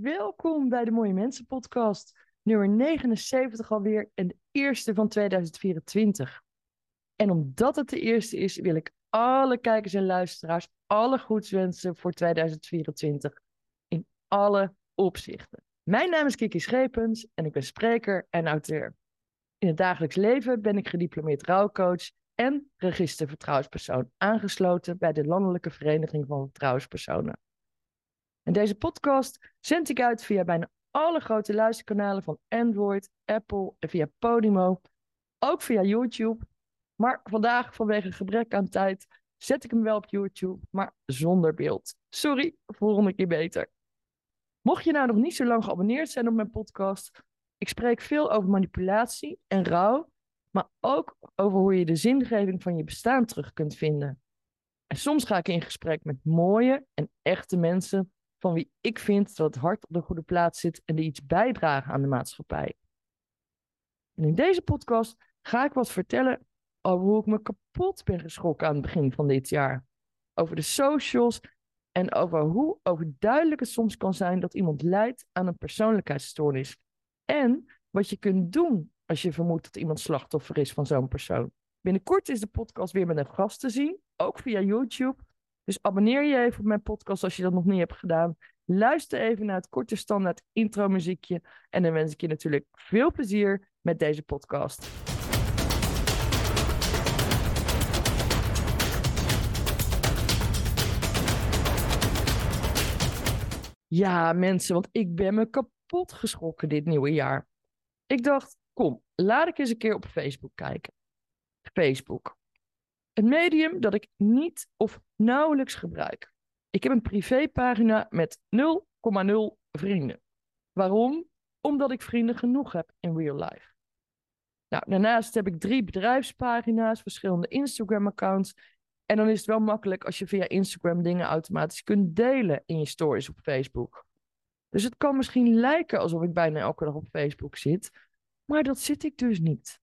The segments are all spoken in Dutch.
Welkom bij de Mooie Mensen podcast, nummer 79 alweer en de eerste van 2024. En omdat het de eerste is, wil ik alle kijkers en luisteraars alle goeds wensen voor 2024 in alle opzichten. Mijn naam is Kiki Schepens en ik ben spreker en auteur. In het dagelijks leven ben ik gediplomeerd rouwcoach en registervertrouwenspersoon aangesloten bij de Landelijke Vereniging van Vertrouwenspersonen. En deze podcast zend ik uit via bijna alle grote luisterkanalen van Android, Apple en via Podimo. Ook via YouTube. Maar vandaag, vanwege gebrek aan tijd, zet ik hem wel op YouTube, maar zonder beeld. Sorry, volgende keer beter. Mocht je nou nog niet zo lang geabonneerd zijn op mijn podcast, ik spreek veel over manipulatie en rouw, maar ook over hoe je de zingeving van je bestaan terug kunt vinden. En soms ga ik in gesprek met mooie en echte mensen van wie ik vind dat het hart op de goede plaats zit en die iets bijdragen aan de maatschappij. En in deze podcast ga ik wat vertellen over hoe ik me kapot ben geschrokken aan het begin van dit jaar. Over de socials en over hoe overduidelijk het soms kan zijn dat iemand lijdt aan een persoonlijkheidsstoornis. En wat je kunt doen als je vermoedt dat iemand slachtoffer is van zo'n persoon. Binnenkort is de podcast weer met een gast te zien, ook via YouTube. Dus abonneer je even op mijn podcast als je dat nog niet hebt gedaan. Luister even naar het korte standaard intro muziekje. En dan wens ik je natuurlijk veel plezier met deze podcast. Ja, mensen, want ik ben me kapot geschrokken dit nieuwe jaar. Ik dacht, kom, laat ik eens een keer op Facebook kijken. Facebook. Een medium dat ik niet of nauwelijks gebruik. Ik heb een privépagina met 0,0 vrienden. Waarom? Omdat ik vrienden genoeg heb in real life. Nou, daarnaast heb ik drie bedrijfspagina's, verschillende Instagram-accounts. En dan is het wel makkelijk als je via Instagram dingen automatisch kunt delen in je stories op Facebook. Dus het kan misschien lijken alsof ik bijna elke dag op Facebook zit, maar dat zit ik dus niet.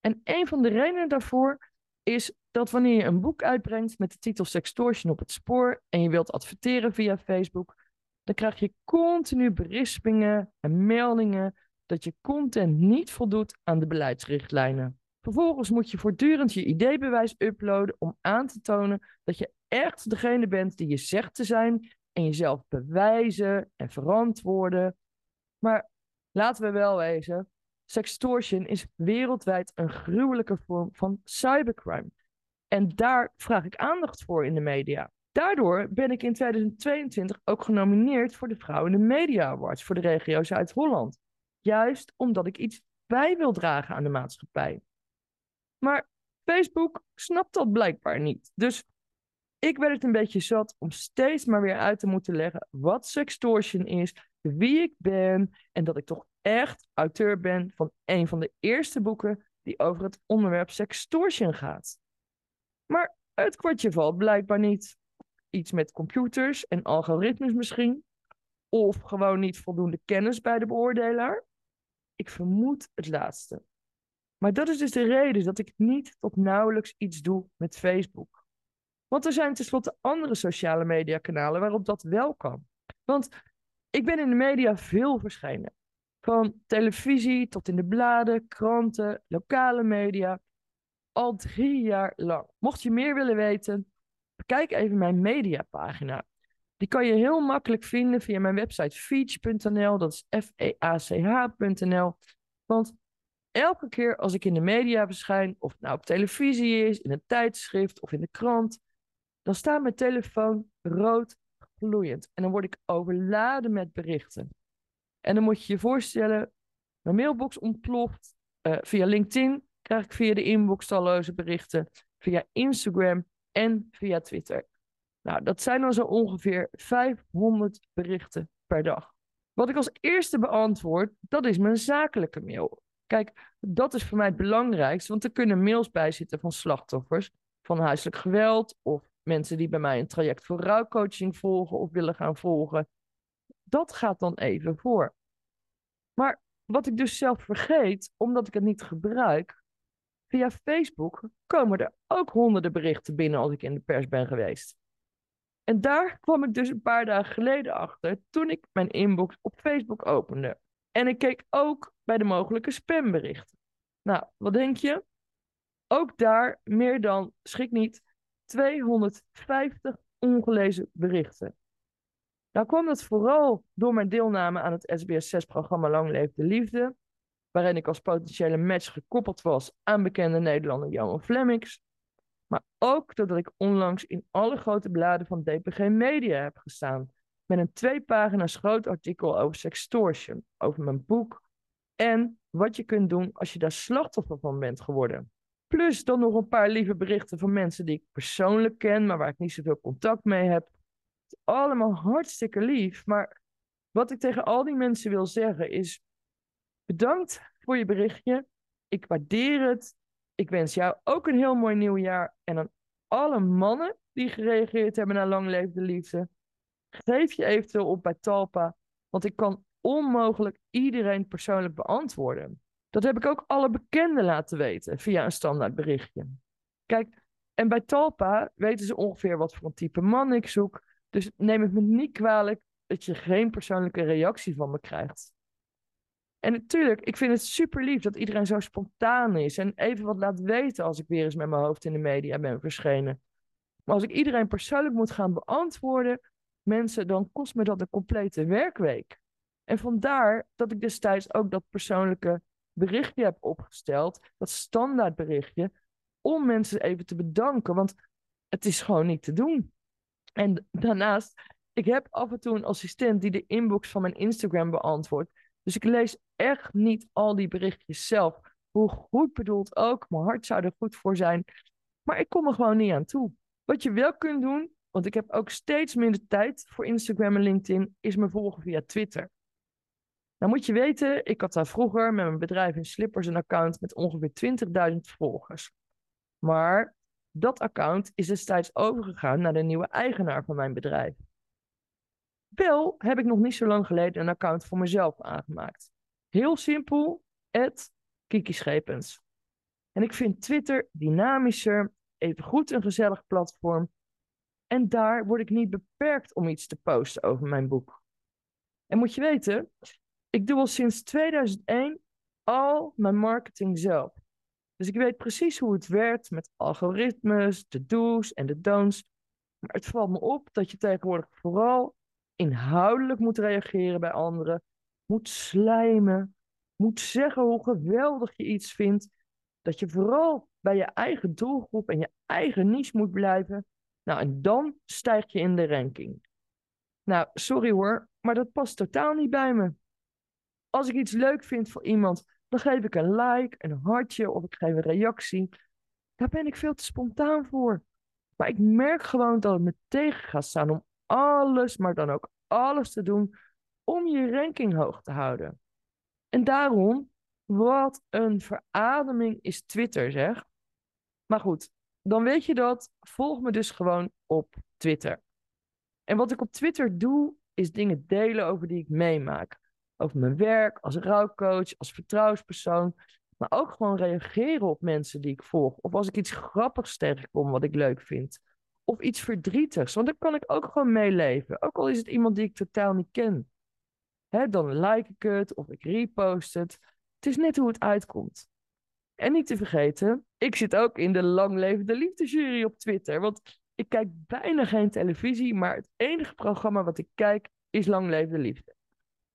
En een van de redenen daarvoor is dat wanneer je een boek uitbrengt met de titel Sextortion op het spoor en je wilt adverteren via Facebook, dan krijg je continu berispingen en meldingen dat je content niet voldoet aan de beleidsrichtlijnen. Vervolgens moet je voortdurend je ideebewijs uploaden om aan te tonen dat je echt degene bent die je zegt te zijn en jezelf bewijzen en verantwoorden. Maar laten we wel wezen, sextortion is wereldwijd een gruwelijke vorm van cybercrime. En daar vraag ik aandacht voor in de media. Daardoor ben ik in 2022 ook genomineerd voor de Vrouw in de Media Awards voor de regio Zuid-Holland. Juist omdat ik iets bij wil dragen aan de maatschappij. Maar Facebook snapt dat blijkbaar niet. Dus ik werd het een beetje zat om steeds maar weer uit te moeten leggen wat sextortion is, wie ik ben en dat ik toch echt auteur ben van een van de eerste boeken die over het onderwerp sextortion gaat. Maar het kwartje valt blijkbaar niet. Iets met computers en algoritmes misschien. Of gewoon niet voldoende kennis bij de beoordelaar. Ik vermoed het laatste. Maar dat is dus de reden dat ik niet tot nauwelijks iets doe met Facebook. Want er zijn tenslotte andere sociale mediakanalen waarop dat wel kan. Want ik ben in de media veel verschenen. Van televisie tot in de bladen, kranten, lokale media. Al drie jaar lang. Mocht je meer willen weten, bekijk even mijn mediapagina. Die kan je heel makkelijk vinden via mijn website feach.nl. Dat is F-E-A-C-H.nl. Want elke keer als ik in de media verschijn, of het nou op televisie is, in een tijdschrift of in de krant, dan staat mijn telefoon rood gloeiend. En dan word ik overladen met berichten. En dan moet je je voorstellen, mijn mailbox ontploft. Uh, via LinkedIn krijg ik via de inbox talloze berichten. Via Instagram en via Twitter. Nou, dat zijn dan zo ongeveer 500 berichten per dag. Wat ik als eerste beantwoord, dat is mijn zakelijke mail. Kijk, dat is voor mij het belangrijkste, want er kunnen mails bij zitten van slachtoffers van huiselijk geweld of mensen die bij mij een traject voor rouwcoaching volgen of willen gaan volgen. Dat gaat dan even voor. Maar wat ik dus zelf vergeet, omdat ik het niet gebruik, via Facebook komen er ook honderden berichten binnen als ik in de pers ben geweest. En daar kwam ik dus een paar dagen geleden achter toen ik mijn inbox op Facebook opende. En ik keek ook bij de mogelijke spamberichten. Nou, wat denk je? Ook daar meer dan, schrik niet, 250 ongelezen berichten. Nou kwam dat vooral door mijn deelname aan het SBS6-programma Lang Leef de Liefde, waarin ik als potentiële match gekoppeld was aan bekende Nederlander Johan Flemmings. Maar ook doordat ik onlangs in alle grote bladen van DPG Media heb gestaan. Met een twee pagina's groot artikel over sextortion, over mijn boek en wat je kunt doen als je daar slachtoffer van bent geworden. Plus dan nog een paar lieve berichten van mensen die ik persoonlijk ken, maar waar ik niet zoveel contact mee heb. Allemaal hartstikke lief. Maar wat ik tegen al die mensen wil zeggen is: bedankt voor je berichtje. Ik waardeer het. Ik wens jou ook een heel mooi nieuwjaar. En aan alle mannen die gereageerd hebben naar Lang Leef de Liefde, geef je eventueel op bij Talpa. Want ik kan onmogelijk iedereen persoonlijk beantwoorden. Dat heb ik ook alle bekenden laten weten via een standaard berichtje. Kijk, en bij Talpa weten ze ongeveer wat voor een type man ik zoek. Dus neem het me niet kwalijk dat je geen persoonlijke reactie van me krijgt. En natuurlijk, ik vind het super lief dat iedereen zo spontaan is en even wat laat weten als ik weer eens met mijn hoofd in de media ben verschenen. Maar als ik iedereen persoonlijk moet gaan beantwoorden, mensen, dan kost me dat een complete werkweek. En vandaar dat ik destijds ook dat persoonlijke berichtje heb opgesteld, dat standaard berichtje, om mensen even te bedanken, want het is gewoon niet te doen. En daarnaast, ik heb af en toe een assistent die de inbox van mijn Instagram beantwoordt. Dus ik lees echt niet al die berichtjes zelf. Hoe goed bedoeld ook, mijn hart zou er goed voor zijn. Maar ik kom er gewoon niet aan toe. Wat je wel kunt doen, want ik heb ook steeds minder tijd voor Instagram en LinkedIn, is me volgen via Twitter. Nou moet je weten, ik had daar vroeger met mijn bedrijf in Slippers een account met ongeveer 20.000 volgers. Maar dat account is destijds overgegaan naar de nieuwe eigenaar van mijn bedrijf. Wel heb ik nog niet zo lang geleden een account voor mezelf aangemaakt. Heel simpel, Kiki Schepens. En ik vind Twitter dynamischer, even goed een gezellig platform. En daar word ik niet beperkt om iets te posten over mijn boek. En moet je weten, ik doe al sinds 2001 al mijn marketing zelf. Dus ik weet precies hoe het werkt met algoritmes, de do's en de don'ts. Maar het valt me op dat je tegenwoordig vooral inhoudelijk moet reageren bij anderen, moet slijmen, moet zeggen hoe geweldig je iets vindt, dat je vooral bij je eigen doelgroep en je eigen niche moet blijven. Nou, en dan stijg je in de ranking. Nou, sorry hoor, maar dat past totaal niet bij me. Als ik iets leuk vind voor iemand, dan geef ik een like, een hartje of ik geef een reactie. Daar ben ik veel te spontaan voor. Maar ik merk gewoon dat het me tegen gaat staan om alles, maar dan ook alles te doen om je ranking hoog te houden. En daarom, wat een verademing is Twitter, zeg. Maar goed, dan weet je dat. Volg me dus gewoon op Twitter. En wat ik op Twitter doe, is dingen delen over die ik meemaak over mijn werk als rouwcoach, als vertrouwenspersoon. Maar ook gewoon reageren op mensen die ik volg. Of als ik iets grappigs tegenkom wat ik leuk vind. Of iets verdrietigs, want dan kan ik ook gewoon meeleven. Ook al is het iemand die ik totaal niet ken. Hè, dan like ik het of ik repost het. Het is net hoe het uitkomt. En niet te vergeten, ik zit ook in de Lang Levende Liefdesjury op Twitter. Want ik kijk bijna geen televisie, maar het enige programma wat ik kijk is Lang Levende Liefde.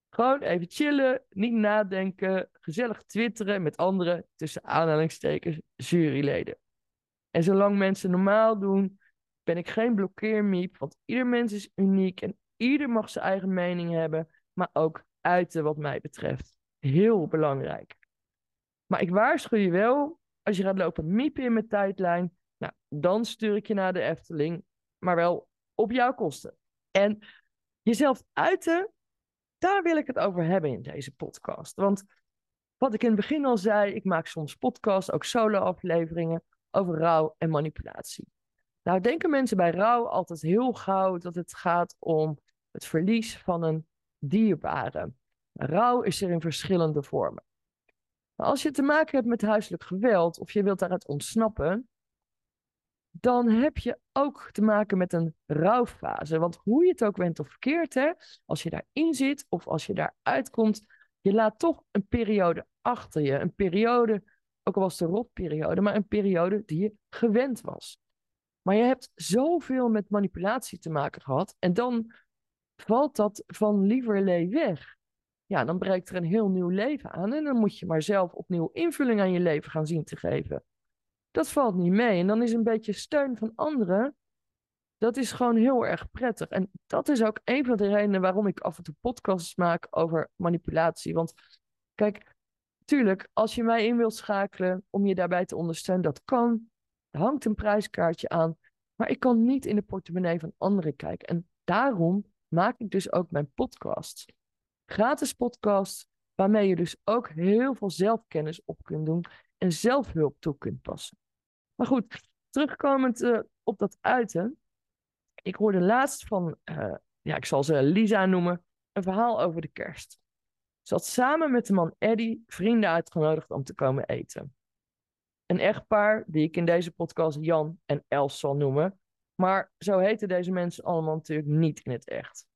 Gewoon even chillen, niet nadenken, gezellig twitteren met andere, tussen aanhalingstekens, juryleden. En zolang mensen normaal doen, ben ik geen blokkeermiep, want ieder mens is uniek en ieder mag zijn eigen mening hebben, maar ook uiten wat mij betreft. Heel belangrijk. Maar ik waarschuw je wel, als je gaat lopen miepen in mijn tijdlijn, nou, dan stuur ik je naar de Efteling, maar wel op jouw kosten. En jezelf uiten daar wil ik het over hebben in deze podcast. Want wat ik in het begin al zei, ik maak soms podcasts, ook solo-afleveringen over rouw en manipulatie. Nou denken mensen bij rouw altijd heel gauw dat het gaat om het verlies van een dierbare. Rouw is er in verschillende vormen. Maar als je te maken hebt met huiselijk geweld of je wilt daaruit ontsnappen, dan heb je ook te maken met een rouwfase. Want hoe je het ook went of verkeerd, hè, als je daarin zit of als je daar uitkomt, je laat toch een periode achter je. Een periode, ook al was het een rotperiode, maar een periode die je gewend was. Maar je hebt zoveel met manipulatie te maken gehad en dan valt dat van lieverlee weg. Ja, dan breekt er een heel nieuw leven aan en dan moet je maar zelf opnieuw invulling aan je leven gaan zien te geven. Dat valt niet mee. En dan is een beetje steun van anderen, dat is gewoon heel erg prettig. En dat is ook een van de redenen waarom ik af en toe podcasts maak over manipulatie. Want kijk, tuurlijk, als je mij in wilt schakelen om je daarbij te ondersteunen, dat kan. Hangt een prijskaartje aan. Maar ik kan niet in de portemonnee van anderen kijken. En daarom maak ik dus ook mijn podcast. Gratis podcast, waarmee je dus ook heel veel zelfkennis op kunt doen en zelfhulp toe kunt passen. Maar goed, terugkomend uh, op dat uiten. Ik hoorde laatst van, uh, ja, ik zal ze Lisa noemen, een verhaal over de kerst. Ze had samen met de man Eddie vrienden uitgenodigd om te komen eten. Een echtpaar die ik in deze podcast Jan en Els zal noemen. Maar zo heten deze mensen allemaal natuurlijk niet in het echt.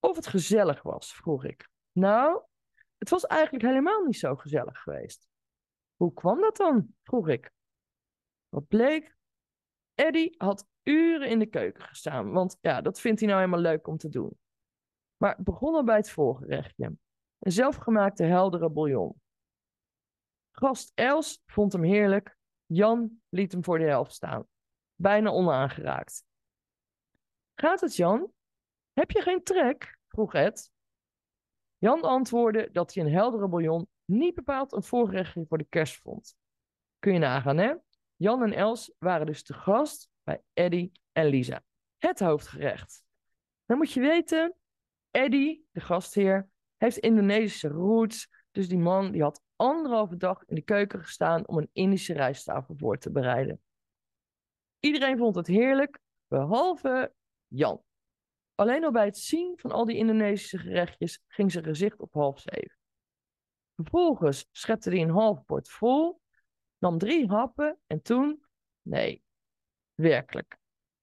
Of het gezellig was, vroeg ik. Nou, het was eigenlijk helemaal niet zo gezellig geweest. Hoe kwam dat dan? vroeg ik. Wat bleek? Eddie had uren in de keuken gestaan, want ja, dat vindt hij nou helemaal leuk om te doen. Maar begonnen bij het voorgerechtje. Een zelfgemaakte heldere bouillon. Gast Els vond hem heerlijk. Jan liet hem voor de helft staan. Bijna onaangeraakt. Gaat het, Jan? Heb je geen trek? vroeg Ed. Jan antwoordde dat hij een heldere bouillon niet bepaald een voorgerechtje voor de kerst vond. Kun je nagaan, hè? Jan en Els waren dus te gast bij Eddie en Lisa. Het hoofdgerecht. Dan moet je weten, Eddie, de gastheer, heeft Indonesische roots. Dus die man die had anderhalve dag in de keuken gestaan om een Indische rijsttafel voor te bereiden. Iedereen vond het heerlijk, behalve Jan. Alleen al bij het zien van al die Indonesische gerechtjes ging zijn gezicht op half zeven. Vervolgens schepte hij een half bord vol, nam drie happen en toen, nee, werkelijk.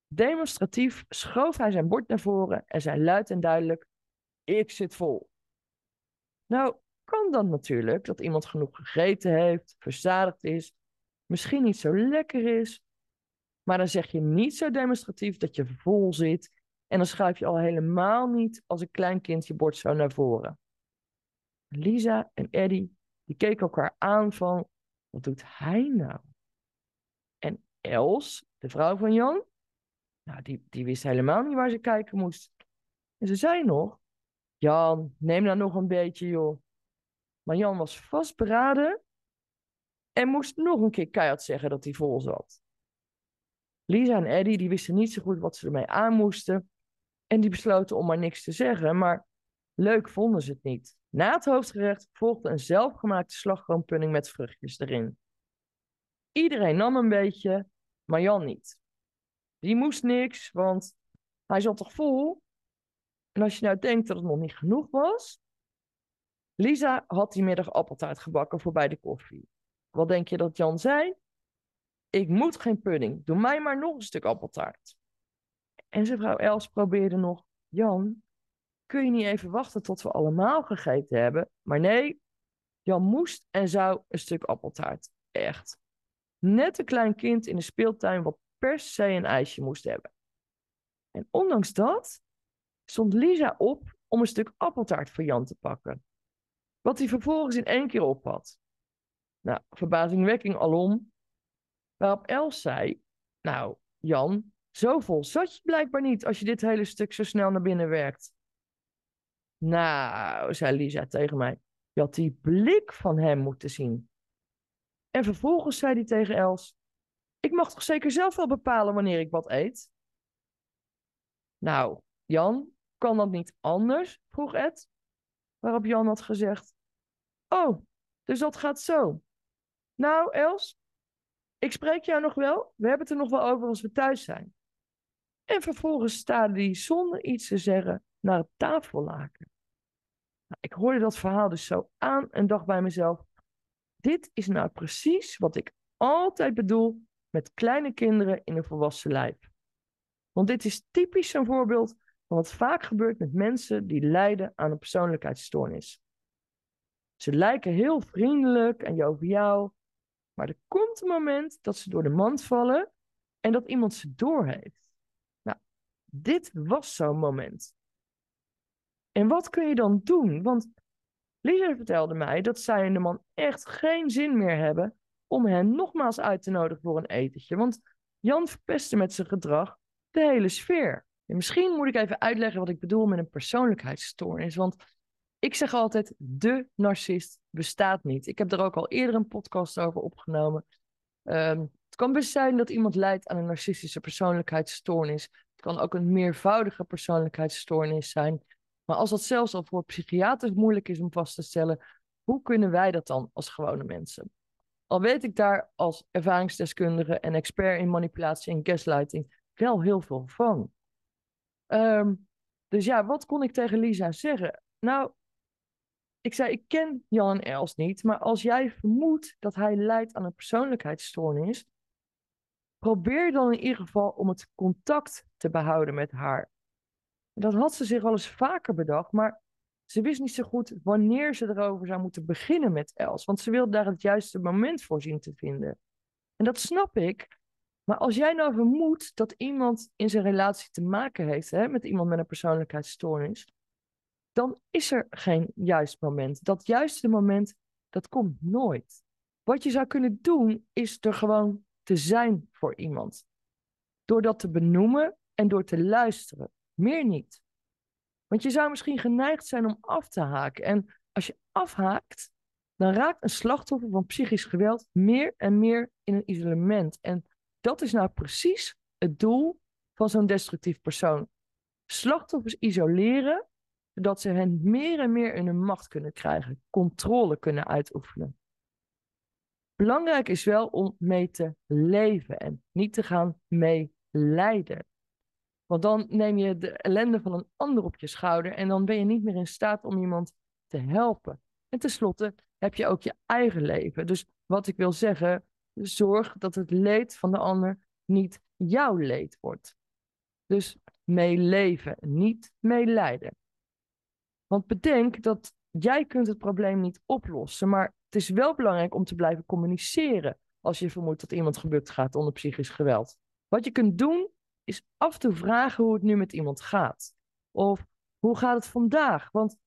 Demonstratief schoof hij zijn bord naar voren en zei luid en duidelijk: Ik zit vol. Nou, kan dan natuurlijk dat iemand genoeg gegeten heeft, verzadigd is, misschien niet zo lekker is, maar dan zeg je niet zo demonstratief dat je vol zit en dan schuif je al helemaal niet als een klein kind je bord zo naar voren. Lisa en Eddie, die keken elkaar aan van, wat doet hij nou? En Els, de vrouw van Jan, nou, die, die wist helemaal niet waar ze kijken moest. En ze zei nog, Jan, neem nou nog een beetje, joh. Maar Jan was vastberaden en moest nog een keer keihard zeggen dat hij vol zat. Lisa en Eddie die wisten niet zo goed wat ze ermee aan moesten. En die besloten om maar niks te zeggen, maar leuk vonden ze het niet. Na het hoofdgerecht volgde een zelfgemaakte slagroompudding met vruchtjes erin. Iedereen nam een beetje, maar Jan niet. Die moest niks, want hij zat toch vol? En als je nou denkt dat het nog niet genoeg was, Lisa had die middag appeltaart gebakken voor bij de koffie. Wat denk je dat Jan zei? Ik moet geen pudding, doe mij maar nog een stuk appeltaart. En zijn vrouw Els probeerde nog, Jan, kun je niet even wachten tot we allemaal gegeten hebben? Maar nee, Jan moest en zou een stuk appeltaart. Echt. Net een klein kind in de speeltuin wat per se een ijsje moest hebben. En ondanks dat stond Lisa op om een stuk appeltaart voor Jan te pakken. Wat hij vervolgens in één keer op had. Nou, verbazingwekkend alom. Waarop Els zei, nou Jan, zo vol zat je blijkbaar niet als je dit hele stuk zo snel naar binnen werkt. Nou, zei Lisa tegen mij, je had die blik van hem moeten zien. En vervolgens zei hij tegen Els, ik mag toch zeker zelf wel bepalen wanneer ik wat eet? Nou, Jan, kan dat niet anders? vroeg Ed. Waarop Jan had gezegd, oh, dus dat gaat zo. Nou, Els, ik spreek jou nog wel. We hebben het er nog wel over als we thuis zijn. En vervolgens staarde hij zonder iets te zeggen naar het tafellaken. Nou, ik hoorde dat verhaal dus zo aan en dacht bij mezelf: dit is nou precies wat ik altijd bedoel met kleine kinderen in een volwassen lijf. Want dit is typisch een voorbeeld van wat vaak gebeurt met mensen die lijden aan een persoonlijkheidsstoornis. Ze lijken heel vriendelijk en joviaal, maar er komt een moment dat ze door de mand vallen en dat iemand ze doorheeft. Nou, dit was zo'n moment. En wat kun je dan doen? Want Lisa vertelde mij dat zij en de man echt geen zin meer hebben om hen nogmaals uit te nodigen voor een etentje. Want Jan verpestte met zijn gedrag de hele sfeer. En misschien moet ik even uitleggen wat ik bedoel met een persoonlijkheidsstoornis. Want ik zeg altijd, de narcist bestaat niet. Ik heb er ook al eerder een podcast over opgenomen. Ehm, het kan best zijn dat iemand lijdt aan een narcistische persoonlijkheidsstoornis. Het kan ook een meervoudige persoonlijkheidsstoornis zijn. Maar als dat zelfs al voor psychiaters moeilijk is om vast te stellen, hoe kunnen wij dat dan als gewone mensen? Al weet ik daar als ervaringsdeskundige en expert in manipulatie en gaslighting wel heel veel van. Ehm, dus ja, wat kon ik tegen Lisa zeggen? Nou, ik zei, ik ken Jan Els niet, maar als jij vermoedt dat hij lijdt aan een persoonlijkheidsstoornis, probeer dan in ieder geval om het contact te behouden met haar. Dat had ze zich al eens vaker bedacht, maar ze wist niet zo goed wanneer ze erover zou moeten beginnen met Els, want ze wilde daar het juiste moment voor zien te vinden. En dat snap ik, maar als jij nou vermoedt dat iemand in zijn relatie te maken heeft hè, met iemand met een persoonlijkheidsstoornis, dan is er geen juist moment. Dat juiste moment, dat komt nooit. Wat je zou kunnen doen, is er gewoon te zijn voor iemand. Door dat te benoemen en door te luisteren. Meer niet. Want je zou misschien geneigd zijn om af te haken. En als je afhaakt, dan raakt een slachtoffer van psychisch geweld meer en meer in een isolement. En dat is nou precies het doel van zo'n destructief persoon. Slachtoffers isoleren, zodat ze hen meer en meer in hun macht kunnen krijgen, controle kunnen uitoefenen. Belangrijk is wel om mee te leven en niet te gaan mee lijden. Want dan neem je de ellende van een ander op je schouder en dan ben je niet meer in staat om iemand te helpen. En tenslotte heb je ook je eigen leven. Dus wat ik wil zeggen, zorg dat het leed van de ander niet jouw leed wordt. Dus meeleven, niet meelijden. Want bedenk dat jij kunt het probleem niet oplossen, maar het is wel belangrijk om te blijven communiceren als je vermoedt dat iemand gebukt gaat onder psychisch geweld. Wat je kunt doen is af en toe vragen hoe het nu met iemand gaat. Of hoe gaat het vandaag? Want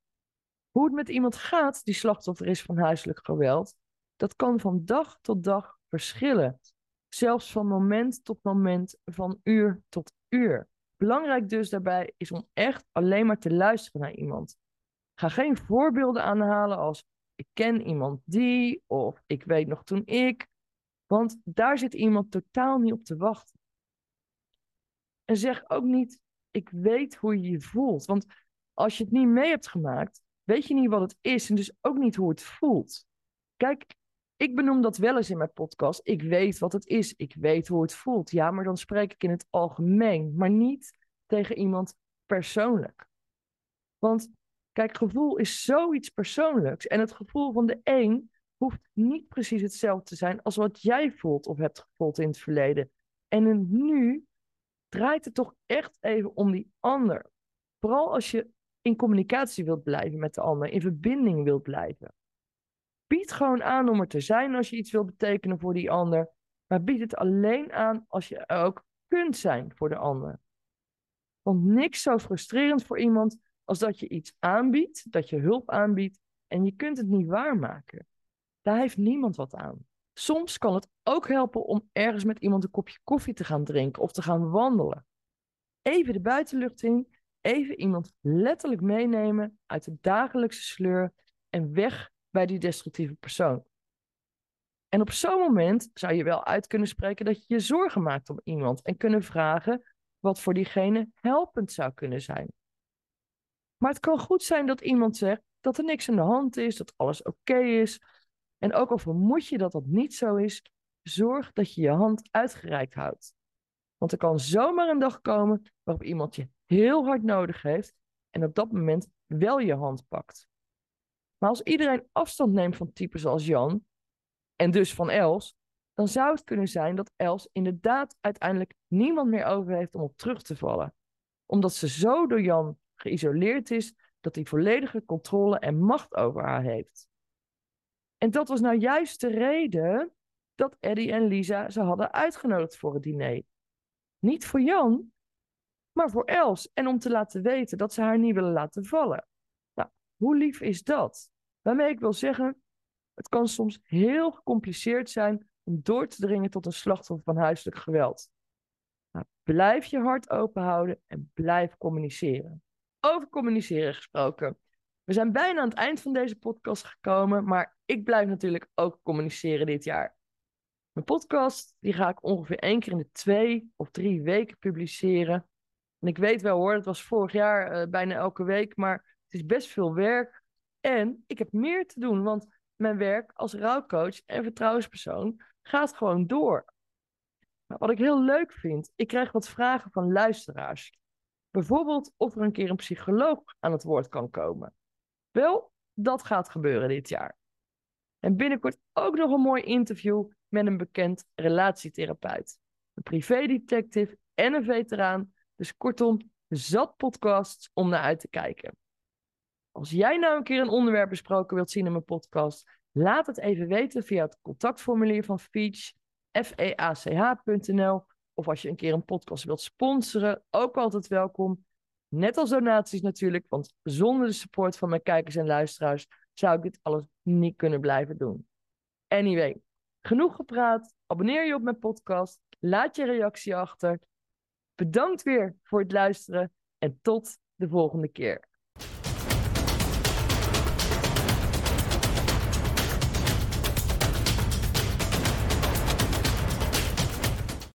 hoe het met iemand gaat die slachtoffer is van huiselijk geweld, dat kan van dag tot dag verschillen. Zelfs van moment tot moment, van uur tot uur. Belangrijk dus daarbij is om echt alleen maar te luisteren naar iemand. Ga geen voorbeelden aanhalen als ik ken iemand die of ik weet nog toen ik. Want daar zit iemand totaal niet op te wachten. En zeg ook niet, ik weet hoe je je voelt. Want als je het niet mee hebt gemaakt, weet je niet wat het is en dus ook niet hoe het voelt. Kijk, ik benoem dat wel eens in mijn podcast. Ik weet wat het is. Ik weet hoe het voelt. Ja, maar dan spreek ik in het algemeen, maar niet tegen iemand persoonlijk. Want kijk, gevoel is zoiets persoonlijks. En het gevoel van de een hoeft niet precies hetzelfde te zijn als wat jij voelt of hebt gevoeld in het verleden. En nu draait het toch echt even om die ander. Vooral als je in communicatie wilt blijven met de ander, in verbinding wilt blijven. Bied gewoon aan om er te zijn als je iets wilt betekenen voor die ander. Maar bied het alleen aan als je er ook kunt zijn voor de ander. Want niks zo frustrerend voor iemand als dat je iets aanbiedt, dat je hulp aanbiedt en je kunt het niet waarmaken. Daar heeft niemand wat aan. Soms kan het ook helpen om ergens met iemand een kopje koffie te gaan drinken of te gaan wandelen. Even de buitenlucht in, even iemand letterlijk meenemen uit de dagelijkse sleur en weg bij die destructieve persoon. En op zo'n moment zou je wel uit kunnen spreken dat je je zorgen maakt om iemand en kunnen vragen wat voor diegene helpend zou kunnen zijn. Maar het kan goed zijn dat iemand zegt dat er niks aan de hand is, dat alles oké is. En ook al vermoed je dat dat niet zo is, zorg dat je je hand uitgereikt houdt. Want er kan zomaar een dag komen waarop iemand je heel hard nodig heeft en op dat moment wel je hand pakt. Maar als iedereen afstand neemt van types als Jan, en dus van Els, dan zou het kunnen zijn dat Els inderdaad uiteindelijk niemand meer over heeft om op terug te vallen. Omdat ze zo door Jan geïsoleerd is dat hij volledige controle en macht over haar heeft. En dat was nou juist de reden dat Eddie en Lisa ze hadden uitgenodigd voor het diner. Niet voor Jan, maar voor Els. En om te laten weten dat ze haar niet willen laten vallen. Nou, hoe lief is dat? Waarmee ik wil zeggen, het kan soms heel gecompliceerd zijn om door te dringen tot een slachtoffer van huiselijk geweld. Blijf je hart open houden en blijf communiceren. Over communiceren gesproken. We zijn bijna aan het eind van deze podcast gekomen, maar ik blijf natuurlijk ook communiceren dit jaar. Mijn podcast die ga ik ongeveer één keer in de twee of drie weken publiceren. En ik weet wel hoor, het was vorig jaar uh, bijna elke week, maar het is best veel werk. En ik heb meer te doen, want mijn werk als rouwcoach en vertrouwenspersoon gaat gewoon door. Maar wat ik heel leuk vind, ik krijg wat vragen van luisteraars. Bijvoorbeeld of er een keer een psycholoog aan het woord kan komen. Wel, dat gaat gebeuren dit jaar. En binnenkort ook nog een mooi interview met een bekend relatietherapeut, een privédetective en een veteraan. Dus kortom, zat podcasts om naar uit te kijken. Als jij nou een keer een onderwerp besproken wilt zien in mijn podcast, laat het even weten via het contactformulier van Feach, feach.nl. Of als je een keer een podcast wilt sponsoren, ook altijd welkom. Net als donaties natuurlijk, want zonder de support van mijn kijkers en luisteraars zou ik dit alles niet kunnen blijven doen. Anyway, genoeg gepraat. Abonneer je op mijn podcast. Laat je reactie achter. Bedankt weer voor het luisteren en tot de volgende keer.